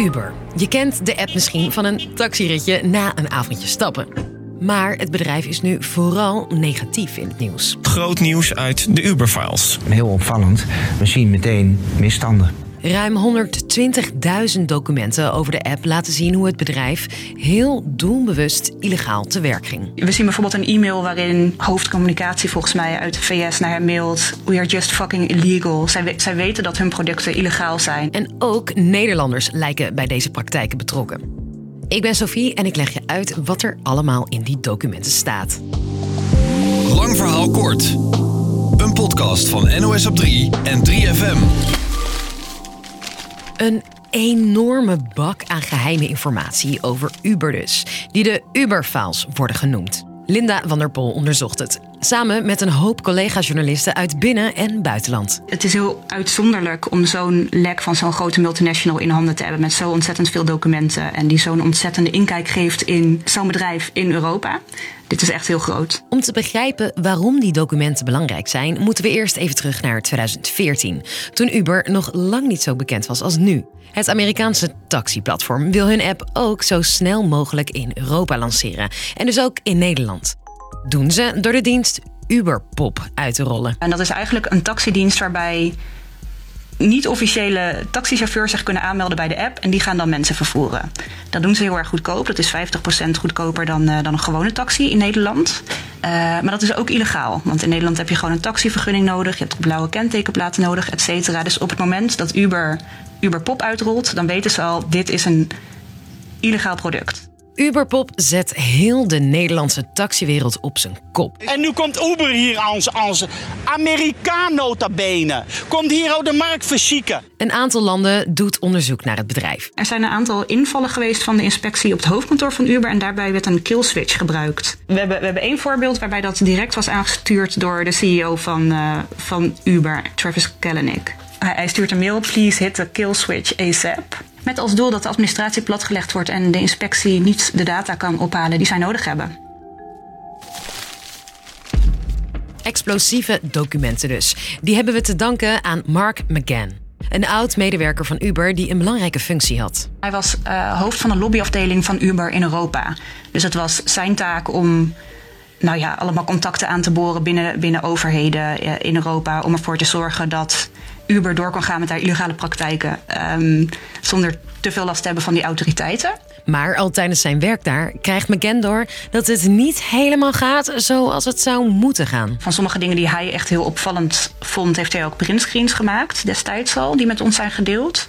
Uber. Je kent de app misschien van een taxiritje na een avondje stappen. Maar het bedrijf is nu vooral negatief in het nieuws. Groot nieuws uit de Uber-files. Heel opvallend. We zien meteen misstanden. Ruim 120.000 documenten over de app laten zien hoe het bedrijf heel doelbewust illegaal te werk ging. We zien bijvoorbeeld een e-mail waarin hoofdcommunicatie volgens mij uit de VS naar hem mailt: We are just fucking illegal. Zij, zij weten dat hun producten illegaal zijn. En ook Nederlanders lijken bij deze praktijken betrokken. Ik ben Sophie en ik leg je uit wat er allemaal in die documenten staat. Lang verhaal kort. Een podcast van NOS op 3 en 3FM. Een enorme bak aan geheime informatie over Uber dus, die de Uber-files worden genoemd. Linda van der Pol onderzocht het, samen met een hoop collega-journalisten uit binnen- en buitenland. Het is heel uitzonderlijk om zo'n lek van zo'n grote multinational in handen te hebben met zo ontzettend veel documenten en die zo'n ontzettende inkijk geeft in zo'n bedrijf in Europa. Dit is echt heel groot. Om te begrijpen waarom die documenten belangrijk zijn, moeten we eerst even terug naar 2014, toen Uber nog lang niet zo bekend was als nu. Het Amerikaanse taxiplatform wil hun app ook zo snel mogelijk in Europa lanceren en dus ook in Nederland. Doen ze door de dienst Uberpop uit te rollen. En dat is eigenlijk een taxidienst waarbij niet-officiële taxichauffeurs zich kunnen aanmelden bij de app en die gaan dan mensen vervoeren. Dat doen ze heel erg goedkoop. Dat is 50% goedkoper dan, uh, dan een gewone taxi in Nederland. Uh, maar dat is ook illegaal. Want in Nederland heb je gewoon een taxivergunning nodig. Je hebt blauwe kentekenplaten nodig, et cetera. Dus op het moment dat Uber Uber Pop uitrolt, dan weten ze al: dit is een illegaal product. Uberpop zet heel de Nederlandse taxiwereld op zijn kop. En nu komt Uber hier als, als Amerikaan nota bene. Komt hier ook de markt verschieken. Een aantal landen doet onderzoek naar het bedrijf. Er zijn een aantal invallen geweest van de inspectie op het hoofdkantoor van Uber... en daarbij werd een kill switch gebruikt. We hebben, we hebben één voorbeeld waarbij dat direct was aangestuurd... door de CEO van, uh, van Uber, Travis Kalanick. Hij stuurt een mail please hit the kill switch ASAP. Met als doel dat de administratie platgelegd wordt en de inspectie niet de data kan ophalen die zij nodig hebben. Explosieve documenten dus. Die hebben we te danken aan Mark McGann. Een oud-medewerker van Uber die een belangrijke functie had. Hij was uh, hoofd van de lobbyafdeling van Uber in Europa. Dus het was zijn taak om nou ja, allemaal contacten aan te boren binnen, binnen overheden uh, in Europa. Om ervoor te zorgen dat Uber door kan gaan met haar illegale praktijken. Um, zonder te veel last te hebben van die autoriteiten. Maar al tijdens zijn werk daar krijgt McGann door dat het niet helemaal gaat zoals het zou moeten gaan. Van sommige dingen die hij echt heel opvallend vond, heeft hij ook printscreens gemaakt destijds al, die met ons zijn gedeeld.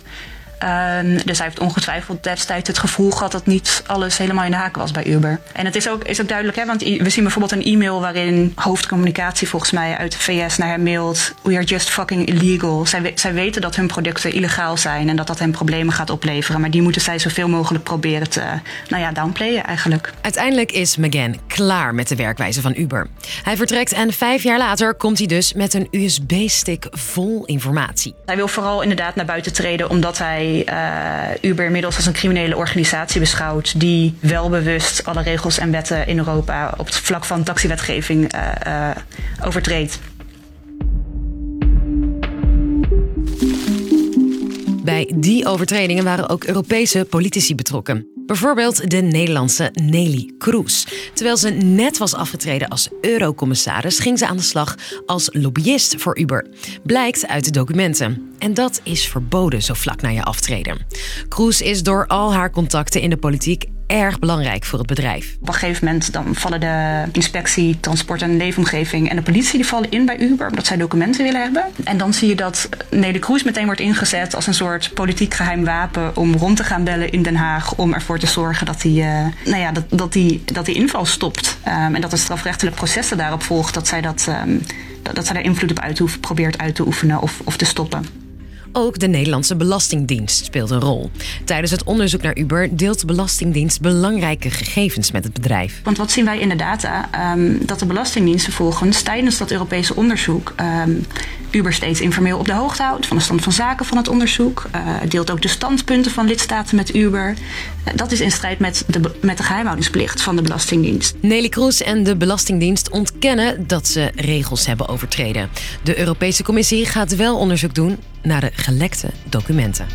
Um, dus hij heeft ongetwijfeld destijds het gevoel gehad dat niet alles helemaal in de haken was bij Uber. En het is ook, is ook duidelijk, hè, want we zien bijvoorbeeld een e-mail waarin hoofdcommunicatie volgens mij uit de VS naar hem mailt: We are just fucking illegal. Zij, zij weten dat hun producten illegaal zijn en dat dat hen problemen gaat opleveren. Maar die moeten zij zoveel mogelijk proberen te nou ja, downplayen eigenlijk. Uiteindelijk is McGann klaar met de werkwijze van Uber. Hij vertrekt en vijf jaar later komt hij dus met een USB-stick vol informatie. Hij wil vooral inderdaad naar buiten treden omdat hij uh, Uber inmiddels als een criminele organisatie beschouwt die wel bewust alle regels en wetten in Europa op het vlak van taxiwetgeving uh, overtreedt. Bij die overtredingen waren ook Europese politici betrokken. Bijvoorbeeld de Nederlandse Nelly Kroes. Terwijl ze net was afgetreden als eurocommissaris, ging ze aan de slag als lobbyist voor Uber. Blijkt uit de documenten. En dat is verboden zo vlak na je aftreden. Kroes is door al haar contacten in de politiek erg belangrijk voor het bedrijf. Op een gegeven moment dan vallen de inspectie, transport en leefomgeving en de politie die vallen in bij Uber omdat zij documenten willen hebben. En dan zie je dat Nelly Kroes meteen wordt ingezet als een soort politiek geheim wapen om rond te gaan bellen in Den Haag om ervoor te zorgen dat die, uh, nou ja, dat, dat, die, dat die inval stopt. Um, en dat het strafrechtelijk processen daarop volgt dat zij, dat, dat, dat zij daar invloed op uit probeert uit te oefenen of, of te stoppen. Ook de Nederlandse Belastingdienst speelt een rol. Tijdens het onderzoek naar Uber deelt de Belastingdienst belangrijke gegevens met het bedrijf. Want wat zien wij in de data? Um, dat de Belastingdienst vervolgens tijdens dat Europese onderzoek um, Uber steeds informeel op de hoogte houdt van de stand van zaken van het onderzoek. Uh, deelt ook de standpunten van lidstaten met Uber. Uh, dat is in strijd met de, met de geheimhoudingsplicht van de Belastingdienst. Nelly Kroes en de Belastingdienst ontkennen dat ze regels hebben overtreden. De Europese Commissie gaat wel onderzoek doen naar de gelekte documenten.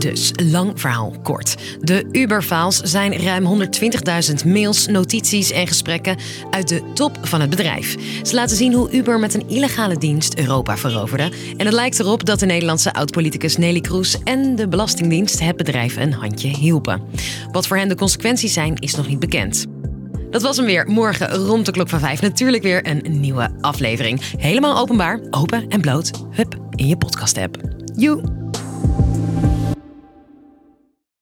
Dus, lang verhaal kort. De Uber-files zijn ruim 120.000 mails, notities en gesprekken uit de top van het bedrijf. Ze laten zien hoe Uber met een illegale dienst Europa veroverde. En het lijkt erop dat de Nederlandse oud-politicus Nelly Kroes en de Belastingdienst het bedrijf een handje hielpen. Wat voor hen de consequenties zijn, is nog niet bekend. Dat was hem weer. Morgen rond de klok van vijf natuurlijk weer een nieuwe aflevering. Helemaal openbaar, open en bloot. Hup, in je podcast-app. Joe!